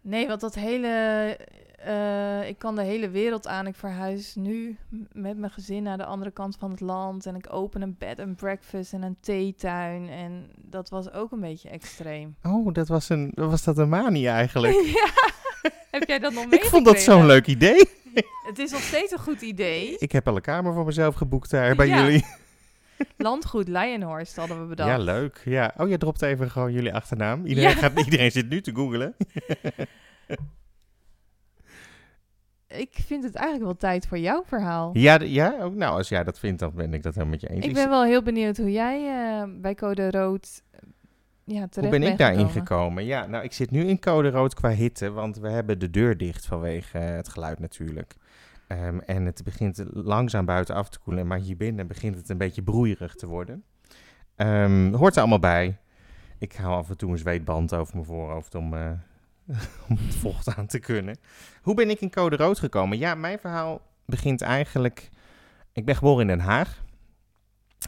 Nee, want dat hele. Eh, ik kan de hele wereld aan. Ik verhuis nu met mijn gezin naar de andere kant van het land. En ik open een bed and breakfast en een theetuin. En dat was ook een beetje extreem. Oh, dat was, een, was dat een manie eigenlijk? (laughs) ja, heb jij dat nog (laughs) ik vond dat zo'n leuk idee. (laughs) Het is nog steeds een goed idee. Ik heb al een kamer voor mezelf geboekt daar bij Ja. jullie. Landgoed Leijenhorst hadden we bedacht. Ja, leuk. Ja. Oh, je dropt even gewoon jullie achternaam. Iedereen, Ja. gaat, iedereen zit nu te googelen. Ik vind het eigenlijk wel tijd voor jouw verhaal. Ja, ja? Ook, nou, als jij dat vindt, dan ben ik dat helemaal met je eens. Ik ben wel heel benieuwd hoe jij eh, bij Code Rood eh, ja, Hoe ben ik daarin gekomen. gekomen? Ja, nou, ik zit nu in code rood qua hitte, want we hebben de deur dicht vanwege eh, het geluid natuurlijk. Ehm, en het begint langzaam buiten af te koelen, maar hier binnen begint het een beetje broeierig te worden. Ehm, hoort er allemaal bij. Ik hou af en toe een zweetband over mijn voorhoofd om, (laughs) om het vocht aan te kunnen. Hoe ben ik in code rood gekomen? Ja, mijn verhaal begint eigenlijk... Ik ben geboren in Den Haag.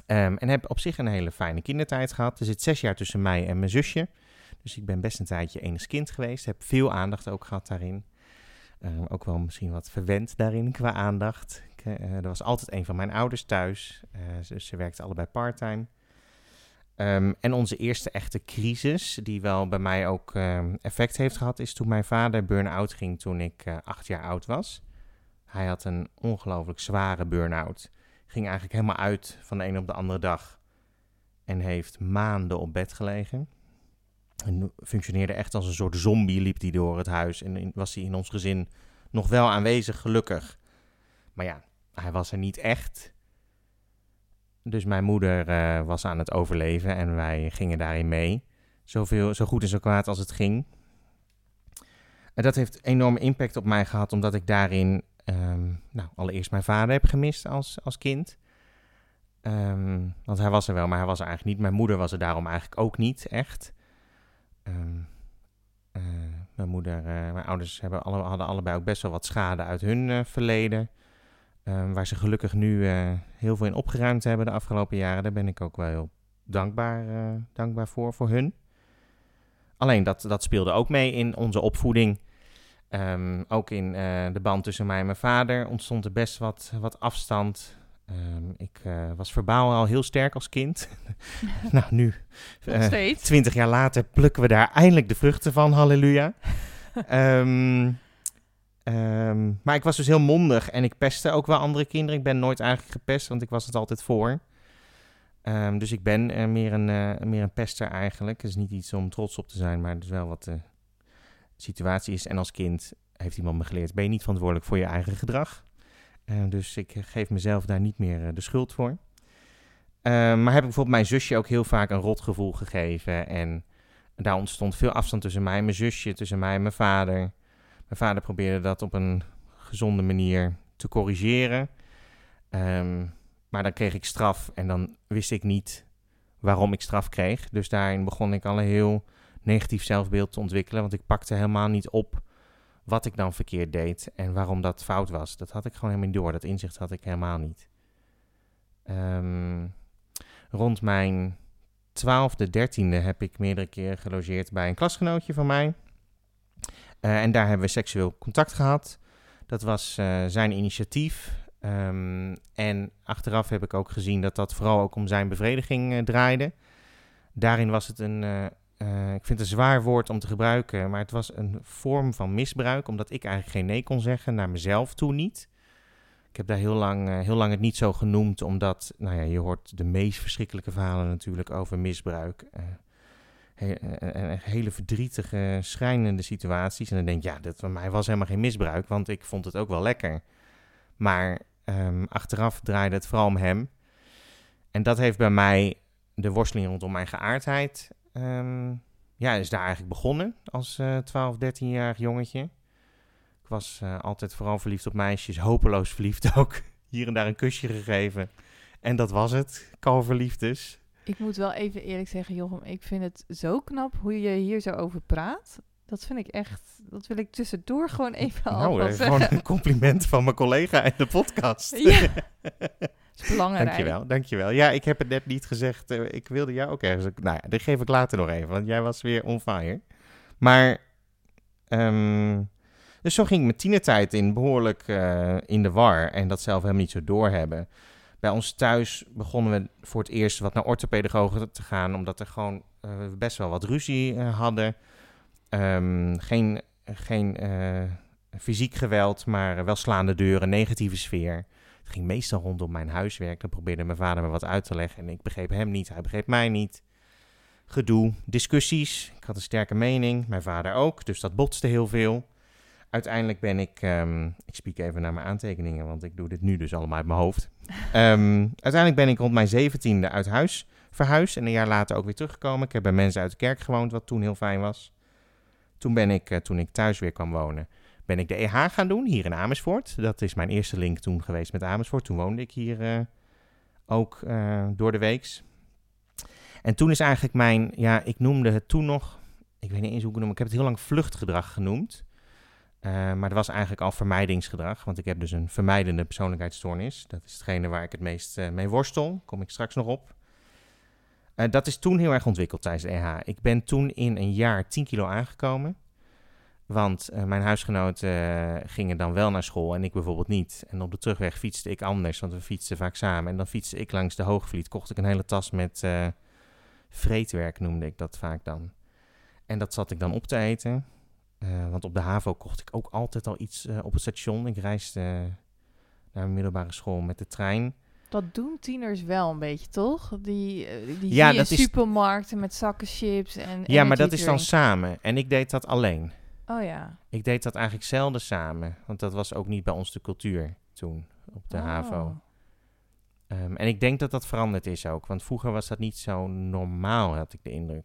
Ehm, en heb op zich een hele fijne kindertijd gehad. Er zit zes jaar tussen mij en mijn zusje. Dus ik ben best een tijdje enig kind geweest. Heb veel aandacht ook gehad daarin. Ehm, ook wel misschien wat verwend daarin qua aandacht. Eh, er was altijd een van mijn ouders thuis. Eh, ze, ze werkten allebei parttime. Ehm, en onze eerste echte crisis, die wel bij mij ook ehm, effect heeft gehad, is toen mijn vader burn-out ging toen ik eh, acht jaar oud was. Hij had een ongelooflijk zware burn-out. Ging eigenlijk helemaal uit van de een op de andere dag. En heeft maanden op bed gelegen. En functioneerde echt als een soort zombie, liep hij door het huis. En in- was hij in ons gezin nog wel aanwezig, gelukkig. Maar ja, hij was er niet echt. Dus mijn moeder eh, was aan het overleven en wij gingen daarin mee. Zoveel, zo goed en zo kwaad als het ging. En dat heeft enorme impact op mij gehad, omdat ik daarin ehm, nou, allereerst mijn vader heb gemist als, als kind. Ehm, want hij was er wel, maar hij was er eigenlijk niet. Mijn moeder was er daarom eigenlijk ook niet, echt. Ehm, eh, mijn moeder, eh, mijn ouders hebben alle, hadden allebei ook best wel wat schade uit hun verleden. Ehm, waar ze gelukkig nu eh, heel veel in opgeruimd hebben de afgelopen jaren. Daar ben ik ook wel heel dankbaar, eh, dankbaar voor, voor hun. Alleen dat, dat speelde ook mee in onze opvoeding. Ehm, ook in eh, de band tussen mij en mijn vader ontstond er best wat, wat afstand. Ehm, ik was verbaal al heel sterk als kind. (laughs) nou, nu, (laughs) twintig jaar later, plukken we daar eindelijk de vruchten van. Halleluja. (laughs) Ehm, ehm, maar ik was dus heel mondig en ik pestte ook wel andere kinderen. Ik ben nooit eigenlijk gepest, want ik was het altijd voor. Ehm, dus ik ben eh, meer, een, eh, meer een pester eigenlijk. Het is niet iets om trots op te zijn, maar het is wel wat de situatie is. En als kind heeft iemand me geleerd, ben je niet verantwoordelijk voor je eigen gedrag. Ehm, dus ik geef mezelf daar niet meer eh, de schuld voor. Maar heb ik bijvoorbeeld mijn zusje ook heel vaak een rotgevoel gegeven. En daar ontstond veel afstand tussen mij en mijn zusje, tussen mij en mijn vader. Mijn vader probeerde dat op een gezonde manier te corrigeren. Ehm, Maar dan kreeg ik straf en dan wist ik niet waarom ik straf kreeg. Dus daarin begon ik al een heel negatief zelfbeeld te ontwikkelen. Want ik pakte helemaal niet op wat ik dan verkeerd deed en waarom dat fout was. Dat had ik gewoon helemaal niet door. Dat inzicht had ik helemaal niet. Ehm, rond mijn twaalfde, dertiende heb ik meerdere keren gelogeerd bij een klasgenootje van mij. Eh, en daar hebben we seksueel contact gehad. Dat was eh, zijn initiatief. Ehm, en achteraf heb ik ook gezien dat dat vooral ook om zijn bevrediging uh, draaide. Daarin was het een, ik vind het een zwaar woord om te gebruiken, maar het was een vorm van misbruik, omdat ik eigenlijk geen nee kon zeggen, naar mezelf toe niet. Ik heb daar heel lang, heel lang het niet zo genoemd, omdat, nou ja, je hoort de meest verschrikkelijke verhalen natuurlijk over misbruik he, hele verdrietige, schrijnende situaties. En dan denk je, ja, dat van mij was helemaal geen misbruik, want ik vond het ook wel lekker. Maar ehm, achteraf draaide het vooral om hem. En dat heeft bij mij de worsteling rondom mijn geaardheid, ehm, ja, is daar eigenlijk begonnen als uh, 12, 13-jarig jongetje. Ik was altijd vooral verliefd op meisjes, hopeloos verliefd (laughs) ook. Hier en daar een kusje gegeven. En dat was het, kalverliefd dus. Ik moet wel even eerlijk zeggen, Jochem, ik vind het zo knap hoe je hier zo over praat. Dat vind ik echt, dat wil ik tussendoor gewoon even nou, al gewoon een compliment van mijn collega in de podcast. Ja, (laughs) is belangrijk. Dankjewel, dankjewel. Ja, ik heb het net niet gezegd. Uh, ik wilde jou ook ergens... Nou ja, dat geef ik later nog even, want jij was weer on fire. Maar, um, dus zo ging ik mijn tienertijd in behoorlijk uh, in de war. En dat zelf helemaal niet zo doorhebben. Bij ons thuis begonnen we voor het eerst wat naar orthopedagogen te gaan, omdat er gewoon uh, best wel wat ruzie uh, hadden. Um, geen geen uh, fysiek geweld, maar wel slaande deuren, negatieve sfeer. Het ging meestal rondom mijn huiswerk. Dan probeerde mijn vader me wat uit te leggen en ik begreep hem niet, hij begreep mij niet. Gedoe, discussies. Ik had een sterke mening, mijn vader ook, dus dat botste heel veel uiteindelijk ben ik, um, ik spiek even naar mijn aantekeningen, want ik doe dit nu dus allemaal uit mijn hoofd. Um, (laughs) uiteindelijk ben ik rond mijn zeventiende uit huis verhuisd en een jaar later ook weer teruggekomen. Ik heb bij mensen uit de kerk gewoond, wat toen heel fijn was. Toen ben ik, uh, toen ik thuis weer kwam wonen, ben ik de EH gaan doen, hier in Amersfoort. Dat is mijn eerste link toen geweest met Amersfoort. Toen woonde ik hier uh, ook uh, door de weeks. En toen is eigenlijk mijn, ja, ik noemde het toen nog, ik weet niet eens hoe ik het noem, ik heb het heel lang vluchtgedrag genoemd. Uh, maar dat was eigenlijk al vermijdingsgedrag, want ik heb dus een vermijdende persoonlijkheidsstoornis. Dat is hetgene waar ik het meest uh, mee worstel, kom ik straks nog op. Uh, dat is toen heel erg ontwikkeld tijdens de EH. Ik ben toen in een jaar 10 kilo aangekomen. Want mijn huisgenoten gingen dan wel naar school en ik bijvoorbeeld niet. En op de terugweg fietste ik anders, want we fietsten vaak samen. En dan fietste ik langs de Hoogvliet, kocht ik een hele tas met vreetwerk, noemde ik dat vaak dan. En dat zat ik dan op te eten. Uh, want op de HAVO kocht ik ook altijd al iets uh, op het station. Ik reisde uh, naar mijn middelbare school met de trein. Dat doen tieners wel een beetje, toch? Die, die ja, dat supermarkten met zakken chips en Ja, maar dat is dan samen. En ik deed dat alleen. Oh ja. Ik deed dat eigenlijk zelden samen. Want dat was ook niet bij ons de cultuur toen, op de oh. HAVO. Um, en ik denk dat dat veranderd is ook. Want vroeger was dat niet zo normaal, had ik de indruk.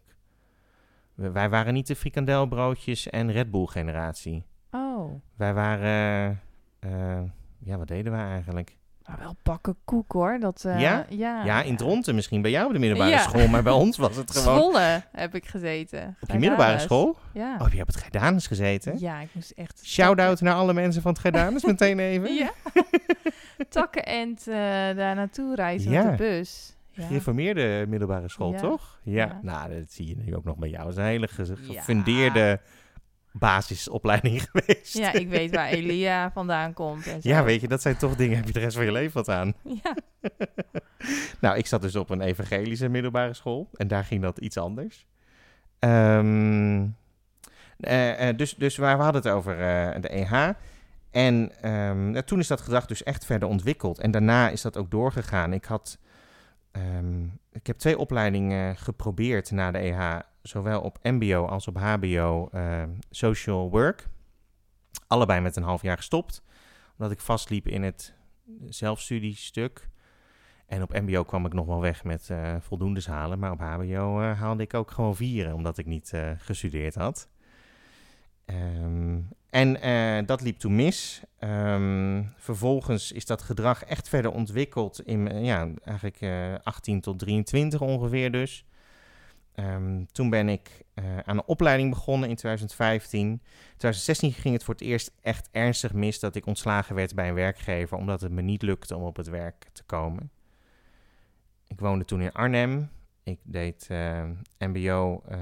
Wij waren niet de frikandelbroodjes en Red Bull generatie. Oh. Wij waren, uh, ja, wat deden we eigenlijk? Maar wel pakken koek hoor. Dat, uh, ja? ja? Ja, in Dronten misschien bij jou op de middelbare ja. school, maar bij ons was het gewoon... Scholen heb ik gezeten. Op je middelbare school? Ja. Oh, je hebt het Geidanus gezeten? Ja, ik moest echt... Shout-out naar alle mensen van het Geidanus meteen even. (laughs) ja. (laughs) Takken en uh, daar naartoe reizen ja. met de bus. Ja. Gereformeerde middelbare school, ja. toch? Ja. ja. nou, dat zie je nu ook nog bij jou. Het is een hele gefundeerde basisopleiding (laughs) geweest. Ja, ik weet waar Elia vandaan komt. En zo. Ja, weet je, dat zijn toch dingen, heb je de rest van je leven wat aan. Ja. (laughs) nou, ik zat dus op een evangelische middelbare school en daar ging dat iets anders. Um, uh, uh, dus, dus waar we hadden het over uh, de EH. En um, toen is dat gedrag dus echt verder ontwikkeld. En daarna is dat ook doorgegaan. Ik had Um, ik heb twee opleidingen geprobeerd na de EH, zowel op MBO als op HBO uh, Social Work. Allebei met een half jaar gestopt, omdat ik vastliep in het zelfstudiestuk. En op MBO kwam ik nog wel weg met uh, voldoende halen, maar op HBO uh, haalde ik ook gewoon vieren, omdat ik niet uh, gestudeerd had. Ehm, en eh, dat liep toen mis. Ehm, vervolgens is dat gedrag echt verder ontwikkeld in, eh, ja, eigenlijk eh 18 tot 23 ongeveer dus. Ehm, toen ben ik aan een opleiding begonnen in 2015. In 2016 ging het voor het eerst echt ernstig mis dat ik ontslagen werd bij een werkgever, omdat het me niet lukte om op het werk te komen. Ik woonde toen in Arnhem. Ik deed eh, MBO eh,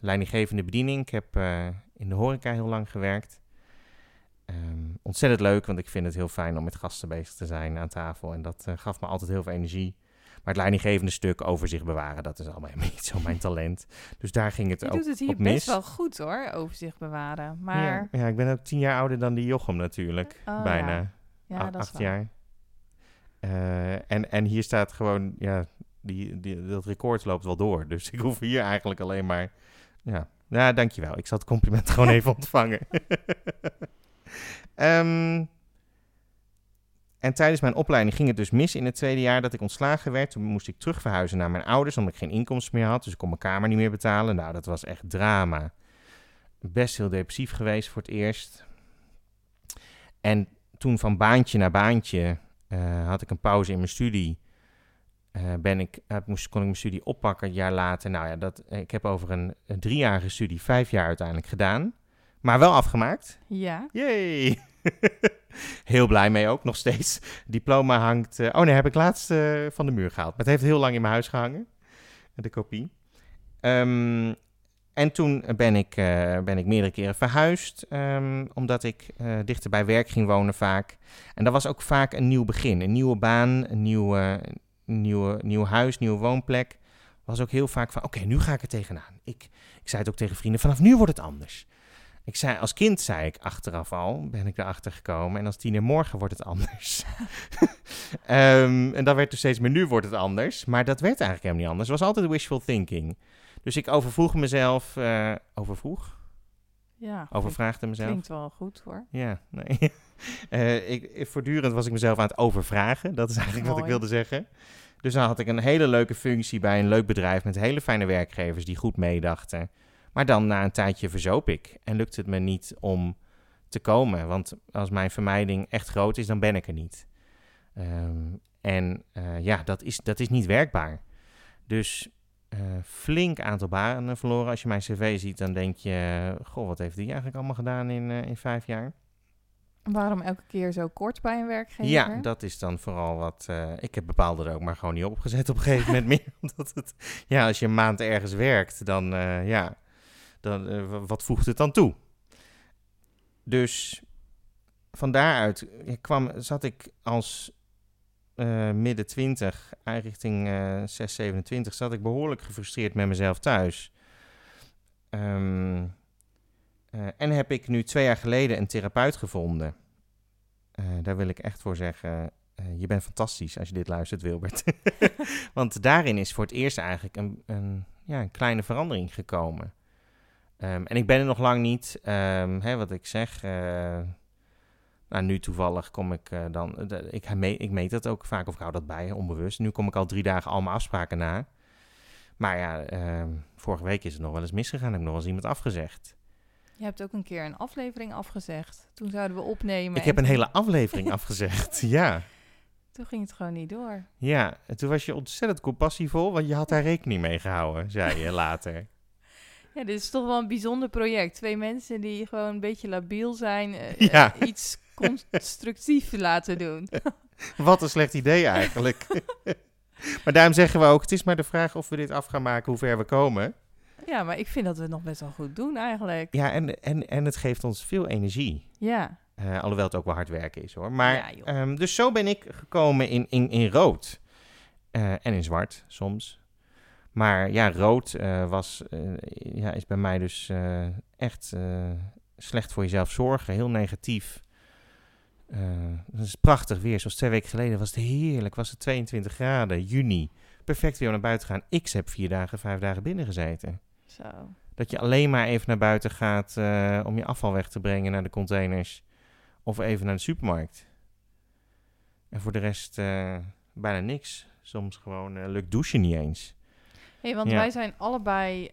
leidinggevende bediening. Ik heb eh, in de horeca heel lang gewerkt. Ehm, ontzettend leuk, want ik vind het heel fijn om met gasten bezig te zijn aan tafel. En dat gaf me altijd heel veel energie. Maar het leidinggevende stuk over bewaren, dat is allemaal (laughs) niet zo mijn talent. Dus daar ging het Je ook doet het hier best wel goed hoor, overzicht bewaren. Maar Ja, ja, ik ben ook tien jaar ouder dan die Jochem natuurlijk. Oh, Bijna. ja. ja, dat is acht waar. jaar. En, en hier staat gewoon, ja, die, die, dat record loopt wel door. Dus ik hoef hier eigenlijk alleen maar, ja, nou, dankjewel. Ik zal het compliment (laughs) gewoon even ontvangen. (laughs) Ehm, en tijdens mijn opleiding ging het dus mis in het tweede jaar dat ik ontslagen werd. Toen moest ik terug verhuizen naar mijn ouders, omdat ik geen inkomsten meer had. Dus ik kon mijn kamer niet meer betalen. Nou, dat was echt drama. Best heel depressief geweest voor het eerst. En toen van baantje naar baantje eh, had ik een pauze in mijn studie. Eh, ben ik, heb, moest, kon ik mijn studie oppakken een jaar later. Nou ja, dat, ik heb over een, een driejarige studie vijf jaar uiteindelijk gedaan. Maar wel afgemaakt. Ja, Yay! (laughs) heel blij mee ook, nog steeds. Diploma hangt... eh, oh nee, heb ik laatst eh, van de muur gehaald. Maar het heeft heel lang in mijn huis gehangen. De kopie. Ehm, en toen ben ik, eh, ben ik meerdere keren verhuisd. ehm, omdat ik eh, dichter bij werk ging wonen vaak. En dat was ook vaak een nieuw begin. Een nieuwe baan, een nieuwe, nieuwe, nieuw huis, nieuwe woonplek. Was ook heel vaak van, oké, nu ga ik er tegenaan. Ik, ik zei het ook tegen vrienden, vanaf nu wordt het anders. Ik zei, als kind zei ik achteraf al, ben ik erachter gekomen. En als tiener, morgen wordt het anders. (laughs) Ehm, en dat werd dus steeds meer, nu wordt het anders. Maar dat werd eigenlijk helemaal niet anders. Het was altijd wishful thinking. Dus ik overvroeg mezelf, eh, overvroeg? Ja. Overvraagde mezelf. Klinkt wel goed hoor. Ja, nee. (laughs) Eh, ik, ik- voortdurend was ik mezelf aan het overvragen. Dat is eigenlijk wat ik wilde zeggen. Dus dan had ik een hele leuke functie bij een leuk bedrijf met hele fijne werkgevers die goed meedachten. Maar dan na een tijdje verzoop ik en lukt het me niet om te komen. Want als mijn vermijding echt groot is, dan ben ik er niet. Ehm, en eh, ja, dat is, dat is niet werkbaar. Dus eh, flink aantal banen verloren. Als je mijn cv ziet, dan denk je... Goh, wat heeft die eigenlijk allemaal gedaan in, eh, in vijf jaar? Waarom elke keer zo kort bij een werkgever? Ja, dat is dan vooral wat... eh, ik heb bepaalde er ook maar gewoon niet opgezet op een gegeven moment (laughs) meer. Omdat het... Ja, als je een maand ergens werkt, dan... eh, ja, dan, eh, wa- wat voegt het dan toe? Dus van daaruit kwam, zat ik als eh, midden 20, richting eh 6, 27, zat ik behoorlijk gefrustreerd met mezelf thuis. Ehm, eh, en heb ik nu twee jaar geleden een therapeut gevonden. Eh, daar wil ik echt voor zeggen, eh, je bent fantastisch als je dit luistert, Wilbert. (laughs) Want daarin is voor het eerst eigenlijk een, een, ja, een kleine verandering gekomen. Ehm, en ik ben er nog lang niet, ehm, hè, wat ik zeg. Nou, nu toevallig kom ik eh, dan. de- ik, me- ik meet dat ook vaak, of ik hou dat bij, onbewust. Nu kom ik al drie dagen al mijn afspraken na. Maar ja, ehm, vorige week is het nog wel eens misgegaan. Heb ik nog wel eens iemand afgezegd. Je hebt ook een keer een aflevering afgezegd. Toen zouden we opnemen. Ik en heb een hele aflevering (laughs) afgezegd. Ja. Toen ging het gewoon niet door. Ja, en toen was je ontzettend compassievol, want je had daar rekening mee gehouden, zei je later. (laughs) Ja, dit is toch wel een bijzonder project. Twee mensen die gewoon een beetje labiel zijn. eh, Ja. eh, iets constructief laten doen. (laughs) Wat een slecht idee eigenlijk. (laughs) maar daarom zeggen we ook, het is maar de vraag of we dit af gaan maken, hoe ver we komen. Ja, maar ik vind dat we het nog best wel goed doen eigenlijk. Ja, en, en, en het geeft ons veel energie. Ja. Eh, alhoewel het ook wel hard werken is hoor. Maar, Ja, ehm, dus zo ben ik gekomen in, in, in rood. Eh, en in zwart soms. Maar ja, rood eh, was, ja, is bij mij dus echt slecht voor jezelf zorgen. Heel negatief. Eh, het is prachtig weer. Zoals twee weken geleden was het heerlijk. Was het 22 graden, juni. Perfect weer om naar buiten te gaan. Ik heb vier dagen, vijf dagen binnen gezeten. Zo. Dat je alleen maar even naar buiten gaat eh, om je afval weg te brengen naar de containers. Of even naar de supermarkt. En voor de rest eh, bijna niks. Soms gewoon lukt douchen niet eens. hey, want Ja. wij zijn allebei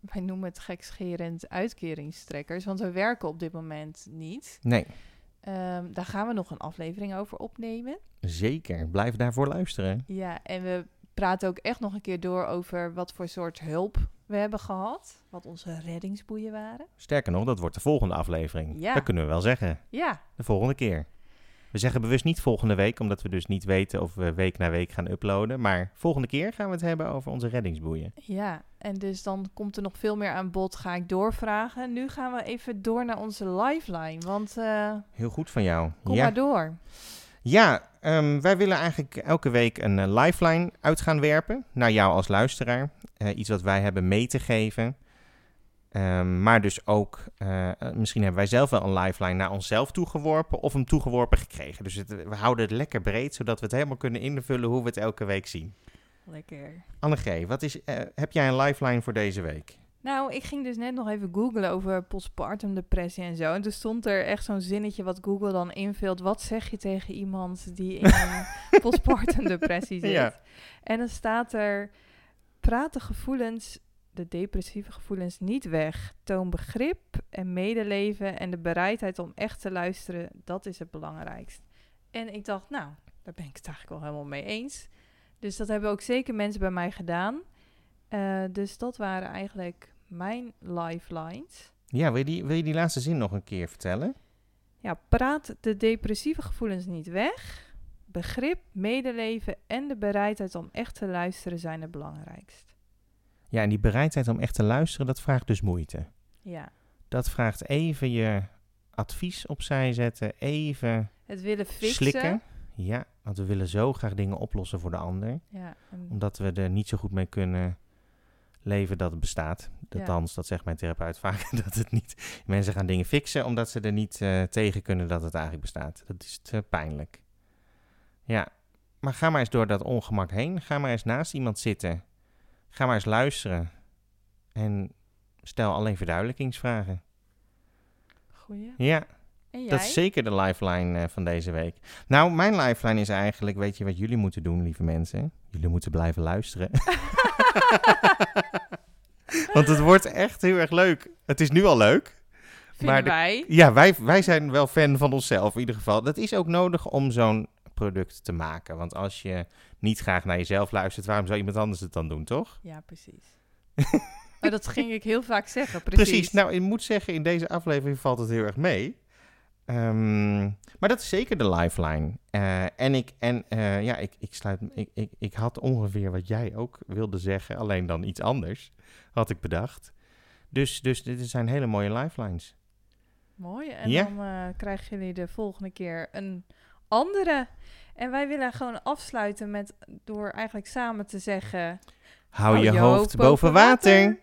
wij noemen het gekscherend uitkeringstrekkers, want we werken op dit moment niet. Nee, Ehm, daar gaan we nog een aflevering over opnemen. zeker. Blijf daarvoor luisteren. Ja, en we praten ook echt nog een keer door over wat voor soort hulp we hebben gehad. Wat onze reddingsboeien waren. Sterker nog, dat wordt de volgende aflevering. Ja. Dat kunnen we wel zeggen. Ja, De volgende keer. We zeggen bewust niet volgende week, omdat we dus niet weten of we week na week gaan uploaden. Maar volgende keer gaan we het hebben over onze reddingsboeien. ja. En dus dan komt er nog veel meer aan bod, ga ik doorvragen. Nu gaan we even door naar onze lifeline, want eh, Heel goed van jou. kom ja, maar door. ja ehm, wij willen eigenlijk elke week een eh, lifeline uit gaan werpen naar jou als luisteraar. Eh, iets wat wij hebben mee te geven. Ehm, maar dus ook, eh, eh, misschien hebben wij zelf wel een lifeline naar onszelf toegeworpen of hem toegeworpen gekregen. Dus het, we houden het lekker breed, zodat we het helemaal kunnen invullen hoe we het elke week zien. Lekker. Annegee, wat is, eh, heb jij een lifeline voor deze week? Nou, ik ging dus net nog even googlen over postpartum depressie en zo. En toen stond er echt zo'n zinnetje wat Google dan invult. Wat zeg je tegen iemand die in een (laughs) postpartum depressie zit? Ja. En dan staat er, praat de gevoelens, de depressieve gevoelens niet weg. Toon begrip en medeleven en de bereidheid om echt te luisteren. Dat is het belangrijkst. En ik dacht, nou, daar ben ik het eigenlijk wel helemaal mee eens. Dus dat hebben ook zeker mensen bij mij gedaan. Eh, dus dat waren eigenlijk mijn lifelines. Ja, wil je, die, wil je die laatste zin nog een keer vertellen? Ja, praat de depressieve gevoelens niet weg. Begrip, medeleven en de bereidheid om echt te luisteren zijn het belangrijkst. Ja, en die bereidheid om echt te luisteren, dat vraagt dus moeite. Ja, Dat vraagt even je advies opzij zetten, even het willen fixen. slikken. Ja, want we willen zo graag dingen oplossen voor de ander. Ja, en- Omdat we er niet zo goed mee kunnen leven dat het bestaat. Ja. Althans, dat zegt mijn therapeut (laughs) vaak, dat het niet... Mensen gaan dingen fixen omdat ze er niet eh, tegen kunnen dat het eigenlijk bestaat. Dat is te pijnlijk. Ja, maar ga maar eens door dat ongemak heen. Ga maar eens naast iemand zitten. Ga maar eens luisteren. En stel alleen verduidelijkingsvragen. goeie. Ja, En jij? dat is zeker de lifeline eh, van deze week. Nou, mijn lifeline is eigenlijk, weet je wat jullie moeten doen, lieve mensen? Jullie moeten blijven luisteren. (laughs) Want het wordt echt heel erg leuk. Het is nu al leuk. Vinden maar de- wij. Ja, wij, wij zijn wel fan van onszelf in ieder geval. Dat is ook nodig om zo'n product te maken. Want als je niet graag naar jezelf luistert, waarom zou iemand anders het dan doen, toch? Ja, precies. maar (laughs) dat ging ik heel vaak zeggen, precies. Precies. Nou, ik moet zeggen, in deze aflevering valt het heel erg mee. Ehm, maar dat is zeker de lifeline. Eh, en ik, en, eh, ja, ik, ik, sluit, ik, ik, ik had ongeveer wat jij ook wilde zeggen, alleen dan iets anders, had ik bedacht. Dus, dus dit zijn hele mooie lifelines. Mooi. En Ja. dan eh, krijgen jullie de volgende keer een andere. En wij willen gewoon afsluiten met door eigenlijk samen te zeggen. Hou, je, hoofd boven water.